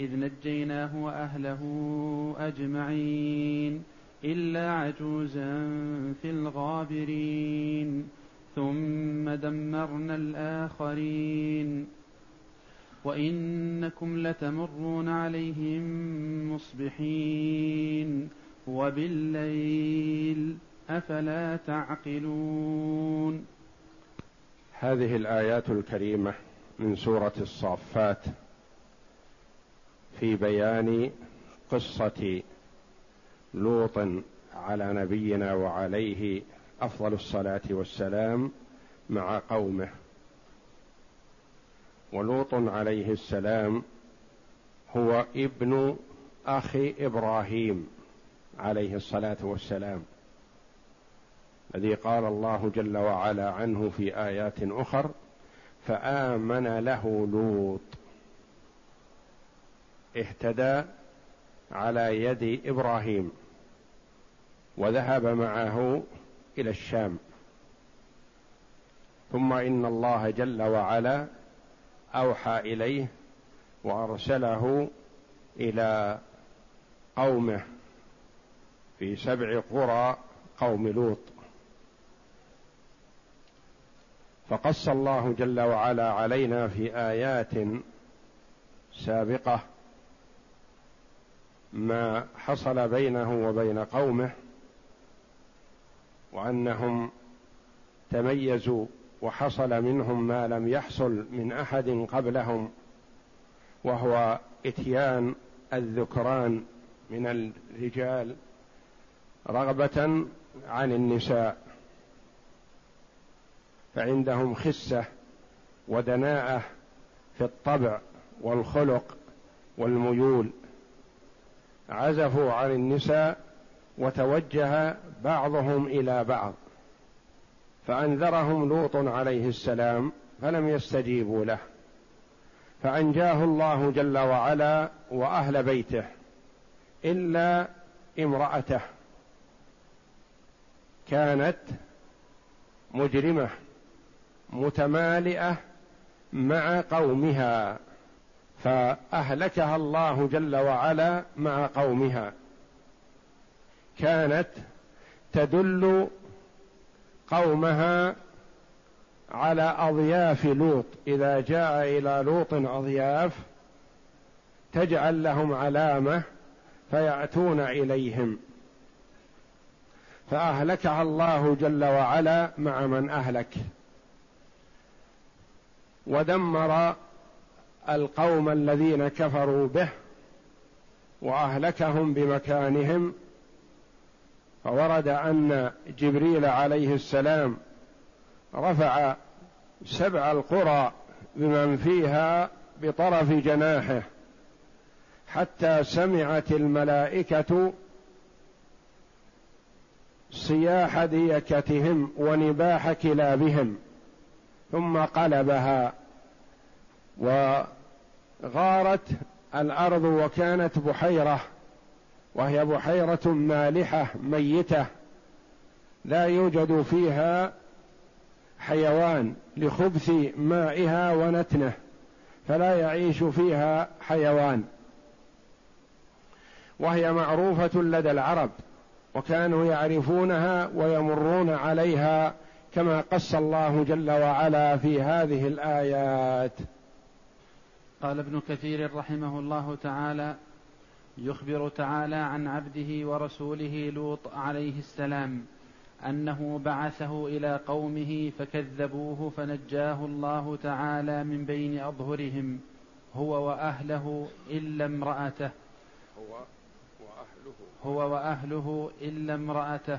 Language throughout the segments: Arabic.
إذ نجيناه وأهله أجمعين إلا عجوزا في الغابرين ثم دمرنا الآخرين. وإنكم لتمرون عليهم مصبحين. وبالليل أفلا تعقلون. هذه الآيات الكريمة من سورة الصافات. في بيان قصة لوط على نبينا وعليه أفضل الصلاة والسلام مع قومه. ولوط عليه السلام هو ابن أخي إبراهيم عليه الصلاة والسلام الذي قال الله جل وعلا عنه في آيات أخر فآمن له لوط. اهتدى على يد إبراهيم وذهب معه إلى الشام. ثم إن الله جل وعلا أوحى إليه وأرسله إلى قومه في سبع قرى قوم لوط. فقص الله جل وعلا علينا في آيات سابقة ما حصل بينه وبين قومه وأنهم تميزوا وحصل منهم ما لم يحصل من أحد قبلهم وهو إتيان الذكران من الرجال رغبة عن النساء فعندهم خسة ودناءة في الطبع والخلق والميول. عزفوا عن النساء وتوجه بعضهم إلى بعض فأنذرهم لوط عليه السلام فلم يستجيبوا له. فأنجاه الله جل وعلا وأهل بيته إلا امرأته كانت مجرمة متمالئة مع قومها. فأهلكها الله جل وعلا مع قومها. كانت تدل قومها على أضياف لوط. إذا جاء إلى لوط أضياف تجعل لهم علامة فيأتون إليهم. فأهلكها الله جل وعلا مع من أهلك. ودمر القوم الذين كفروا به وأهلكهم بمكانهم فورد أن جبريل عليه السلام رفع سبع القرى بمن فيها بطرف جناحه حتى سمعت الملائكة صياح ديكتهم ونباح كلابهم ثم قلبها وغارت الأرض وكانت بحيرة وهي بحيرة مالحة ميتة لا يوجد فيها حيوان لخبث مائها ونتنه فلا يعيش فيها حيوان. وهي معروفة لدى العرب وكانوا يعرفونها ويمرون عليها كما قص الله جل وعلا في هذه الآيات. قال ابن كثير رحمه الله تعالى يخبر تعالى عن عبده ورسوله لوط عليه السلام أنه بعثه إلى قومه فكذبوه فنجاه الله تعالى من بين أظهرهم هو وأهله إلا امرأته هو وأهله. هو وأهله إلا امرأته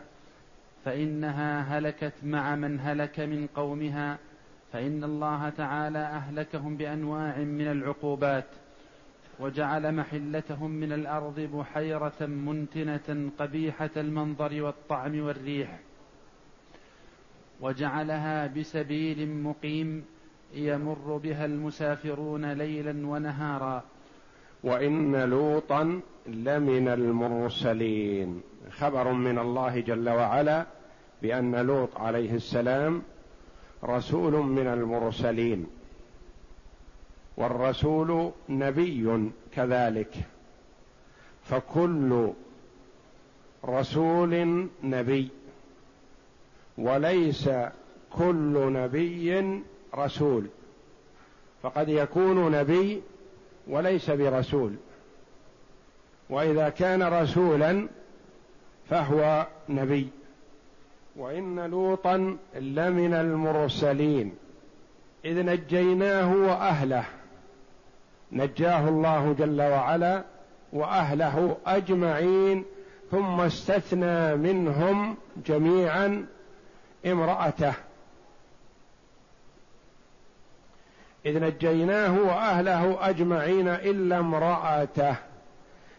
فإنها هلكت مع من هلك من قومها فإن الله تعالى أهلكهم بأنواع من العقوبات وجعل محلتهم من الأرض بحيرة منتنة قبيحة المنظر والطعم والريح وجعلها بسبيل مقيم يمر بها المسافرون ليلا ونهارا. وإن لوطا لمن المرسلين. خبر من الله جل وعلا بأن لوط عليه السلام رسول من المرسلين والرسول نبي كذلك فكل رسول نبي وليس كل نبي رسول فقد يكون نبي وليس برسول وإذا كان رسولا فهو نبي. وإن لوطا لمن المرسلين. إذ نجيناه وأهله. نجاه الله جل وعلا وأهله أجمعين ثم استثنى منهم جميعا امرأته. إذ نجيناه وأهله أجمعين إلا امرأته.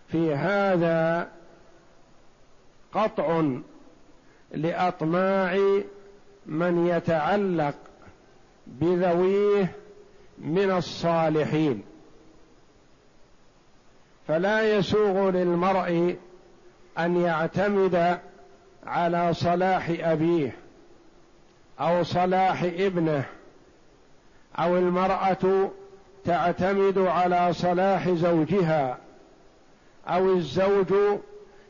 في هذا قطع لأطماع من يتعلق بذويه من الصالحين. فلا يسوغ للمرء أن يعتمد على صلاح أبيه أو صلاح ابنه أو المرأة تعتمد على صلاح زوجها أو الزوج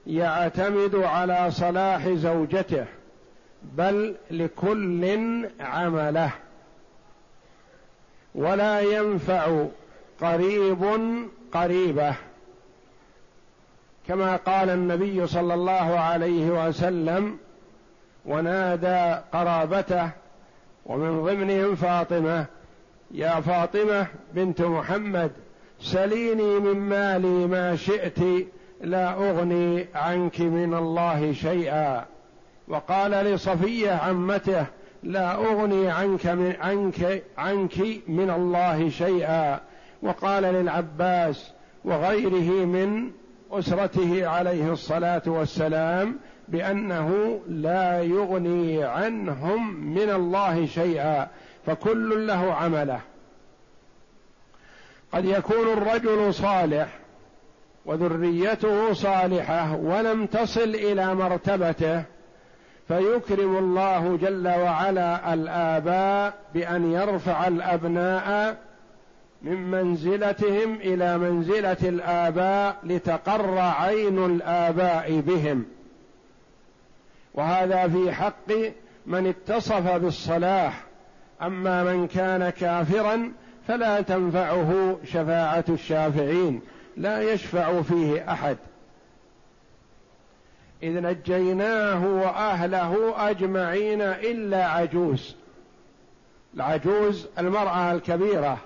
يعتمد على صلاح زوجته بل لكل عمله. ولا ينفع قريب قريبه. كما قال النبي صلى الله عليه وسلم ونادى قرابته ومن ضمنهم فاطمة يا فاطمة بنت محمد سليني من مالي ما شئت لا أغني عنك من الله شيئا. وقال لصفية عمته لا أغني عنك من عنك عنك من الله شيئا. وقال للعباس وغيره من أسرته عليه الصلاة والسلام بأنه لا يغني عنهم من الله شيئا فكل له عمله. قد يكون الرجل صالح وذريته صالحة ولم تصل إلى مرتبته فيكرم الله جل وعلا الآباء بأن يرفع الأبناء من منزلتهم إلى منزلة الآباء لتقر عين الآباء بهم. وهذا في حق من اتصف بالصلاح أما من كان كافرا فلا تنفعه شفاعة الشافعين. لا يشفع فيه أحد. إذ نجيناه وأهله أجمعين إلا عجوز. العجوز المرأة الكبيرة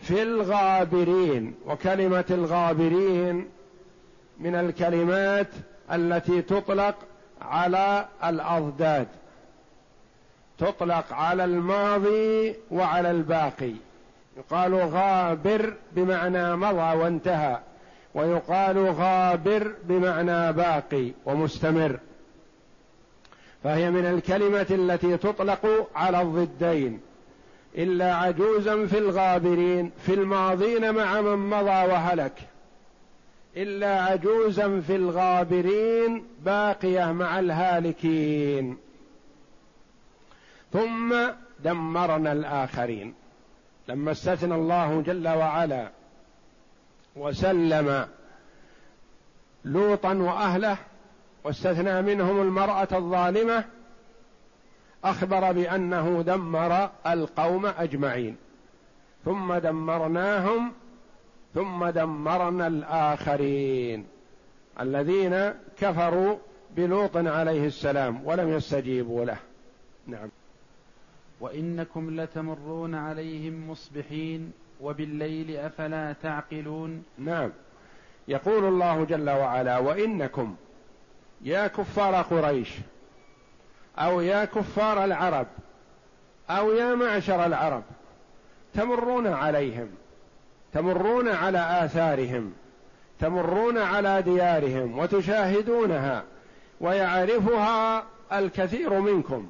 في الغابرين وكلمة الغابرين من الكلمات التي تطلق على الأضداد تطلق على الماضي وعلى الباقي. يقال غابر بمعنى مضى وانتهى ويقال غابر بمعنى باقي ومستمر. فهي من الكلمة التي تطلق على الضدين. إلا عجوزا في الغابرين في الماضين مع من مضى وهلك. إلا عجوزا في الغابرين باقية مع الهالكين. ثم دمرنا الآخرين. لما استثنى الله جل وعلا وسلم لوطا وأهله واستثنى منهم المرأة الظالمة أخبر بأنه دمر القوم أجمعين. ثم دمرناهم ثم دمرنا الآخرين. الذين كفروا بلوط عليه السلام ولم يستجيبوا له. نعم. وإنكم لتمرون عليهم مصبحين وبالليل أفلا تعقلون نعم. يقول الله جل وعلا وإنكم يا كفار قريش أو يا كفار العرب أو يا معشر العرب تمرون عليهم تمرون على آثارهم تمرون على ديارهم وتشاهدونها ويعرفها الكثير منكم.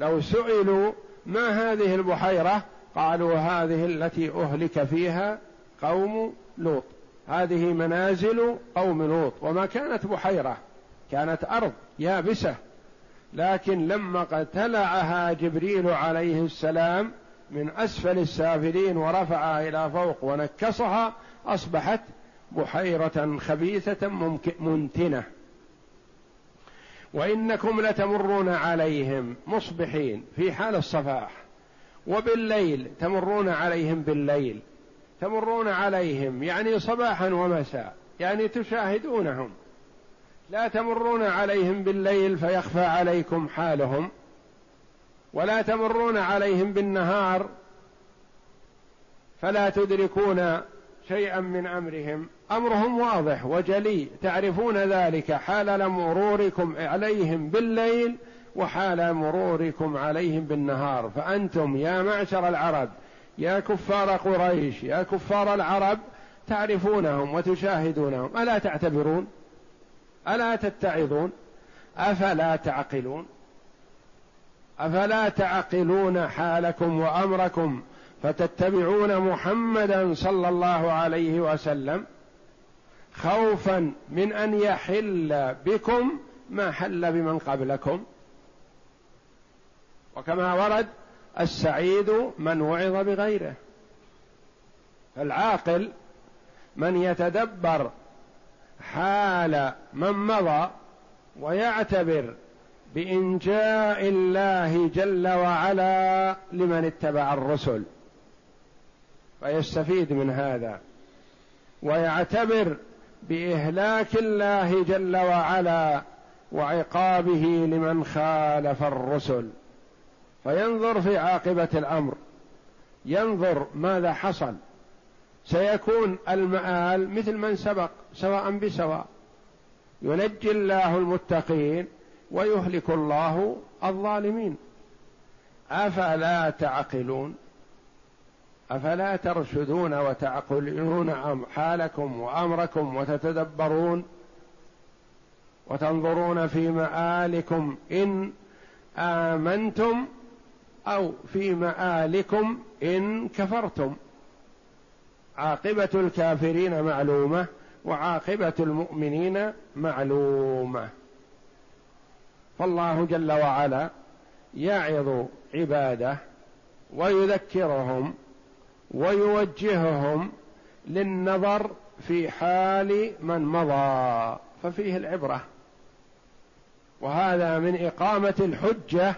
لو سئلوا ما هذه البحيرة قالوا هذه التي أهلك فيها قوم لوط. هذه منازل قوم لوط. وما كانت بحيرة كانت أرض يابسة. لكن لما قتلعها جبريل عليه السلام من أسفل السافلين ورفعها إلى فوق ونكصها أصبحت بحيرة خبيثة منتنة. وإنكم لتمرون عليهم مصبحين في حال الصباح وبالليل تمرون عليهم بالليل. تمرون عليهم يعني صباحا ومساء. يعني تشاهدونهم. لا تمرون عليهم بالليل فيخفى عليكم حالهم. ولا تمرون عليهم بالنهار فلا تدركون شيئا من أمرهم. أمرهم واضح وجلي. تعرفون ذلك حال مروركم عليهم بالليل وحال مروركم عليهم بالنهار. فأنتم يا معشر العرب يا كفار قريش يا كفار العرب تعرفونهم وتشاهدونهم. ألا تعتبرون؟ ألا تتعظون؟ أفلا تعقلون؟ أفلا تعقلون حالكم وأمركم؟ فتتبعون محمدا صلى الله عليه وسلم خوفا من أن يحل بكم ما حل بمن قبلكم. وكما ورد السعيد من وعظ بغيره. العاقل من يتدبر حال من مضى ويعتبر بإنجاء الله جل وعلا لمن اتبع الرسل. فيستفيد من هذا ويعتبر بإهلاك الله جل وعلا وعقابه لمن خالف الرسل. فينظر في عاقبة الأمر ينظر ماذا حصل. سيكون المآل مثل من سبق سواء بسواء. ينجي الله المتقين ويهلك الله الظالمين. أفلا تعقلون؟ أفلا ترشدون وتعقلون حالكم وأمركم وتتدبرون وتنظرون في مآلكم إن آمنتم أو في مآلكم إن كفرتم. عاقبة الكافرين معلومة وعاقبة المؤمنين معلومة. فالله جل وعلا يعظ عباده ويذكرهم ويوجههم للنظر في حال من مضى ففيه العبرة. وهذا من إقامة الحجة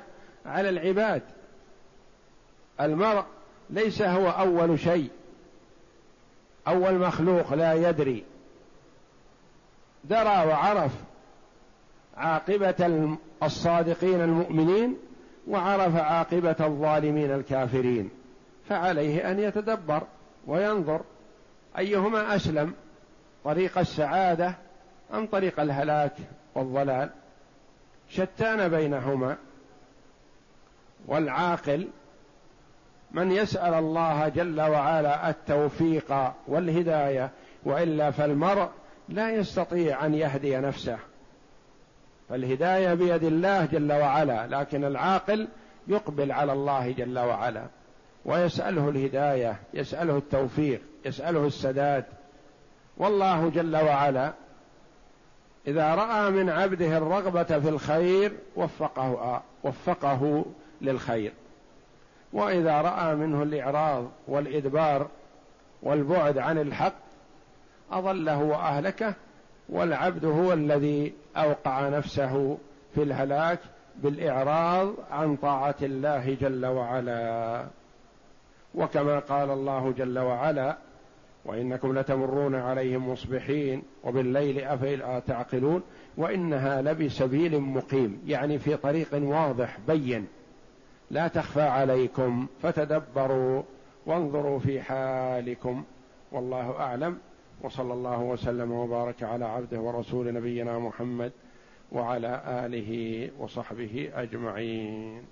على العباد. المرء ليس هو أول شيء. أول مخلوق لا يدري. درى وعرف عاقبة الصادقين المؤمنين وعرف عاقبة الظالمين الكافرين. فعليه أن يتدبر وينظر أيهما أسلم طريق السعادة أم طريق الهلاك والضلال. شتان بينهما. والعاقل من يسأل الله جل وعلا التوفيق والهداية وإلا فالمرء لا يستطيع أن يهدي نفسه. فالهداية بيد الله جل وعلا لكن العاقل يقبل على الله جل وعلا. ويسأله الهداية يسأله التوفيق يسأله السداد. والله جل وعلا إذا رأى من عبده الرغبة في الخير وفقه وفقه للخير. وإذا رأى منه الإعراض والإدبار والبعد عن الحق أضله وأهلكه والعبد هو الذي أوقع نفسه في الهلاك بالإعراض عن طاعة الله جل وعلا. وكما قال الله جل وعلا وإنكم لتمرون عليهم مصبحين وبالليل افلا تعقلون. وإنها لبسبيل مقيم يعني في طريق واضح بين. لا تخفى عليكم فتدبروا وانظروا في حالكم. والله أعلم. وصلى الله وسلم وبارك على عبده ورسول نبينا محمد وعلى آله وصحبه أجمعين.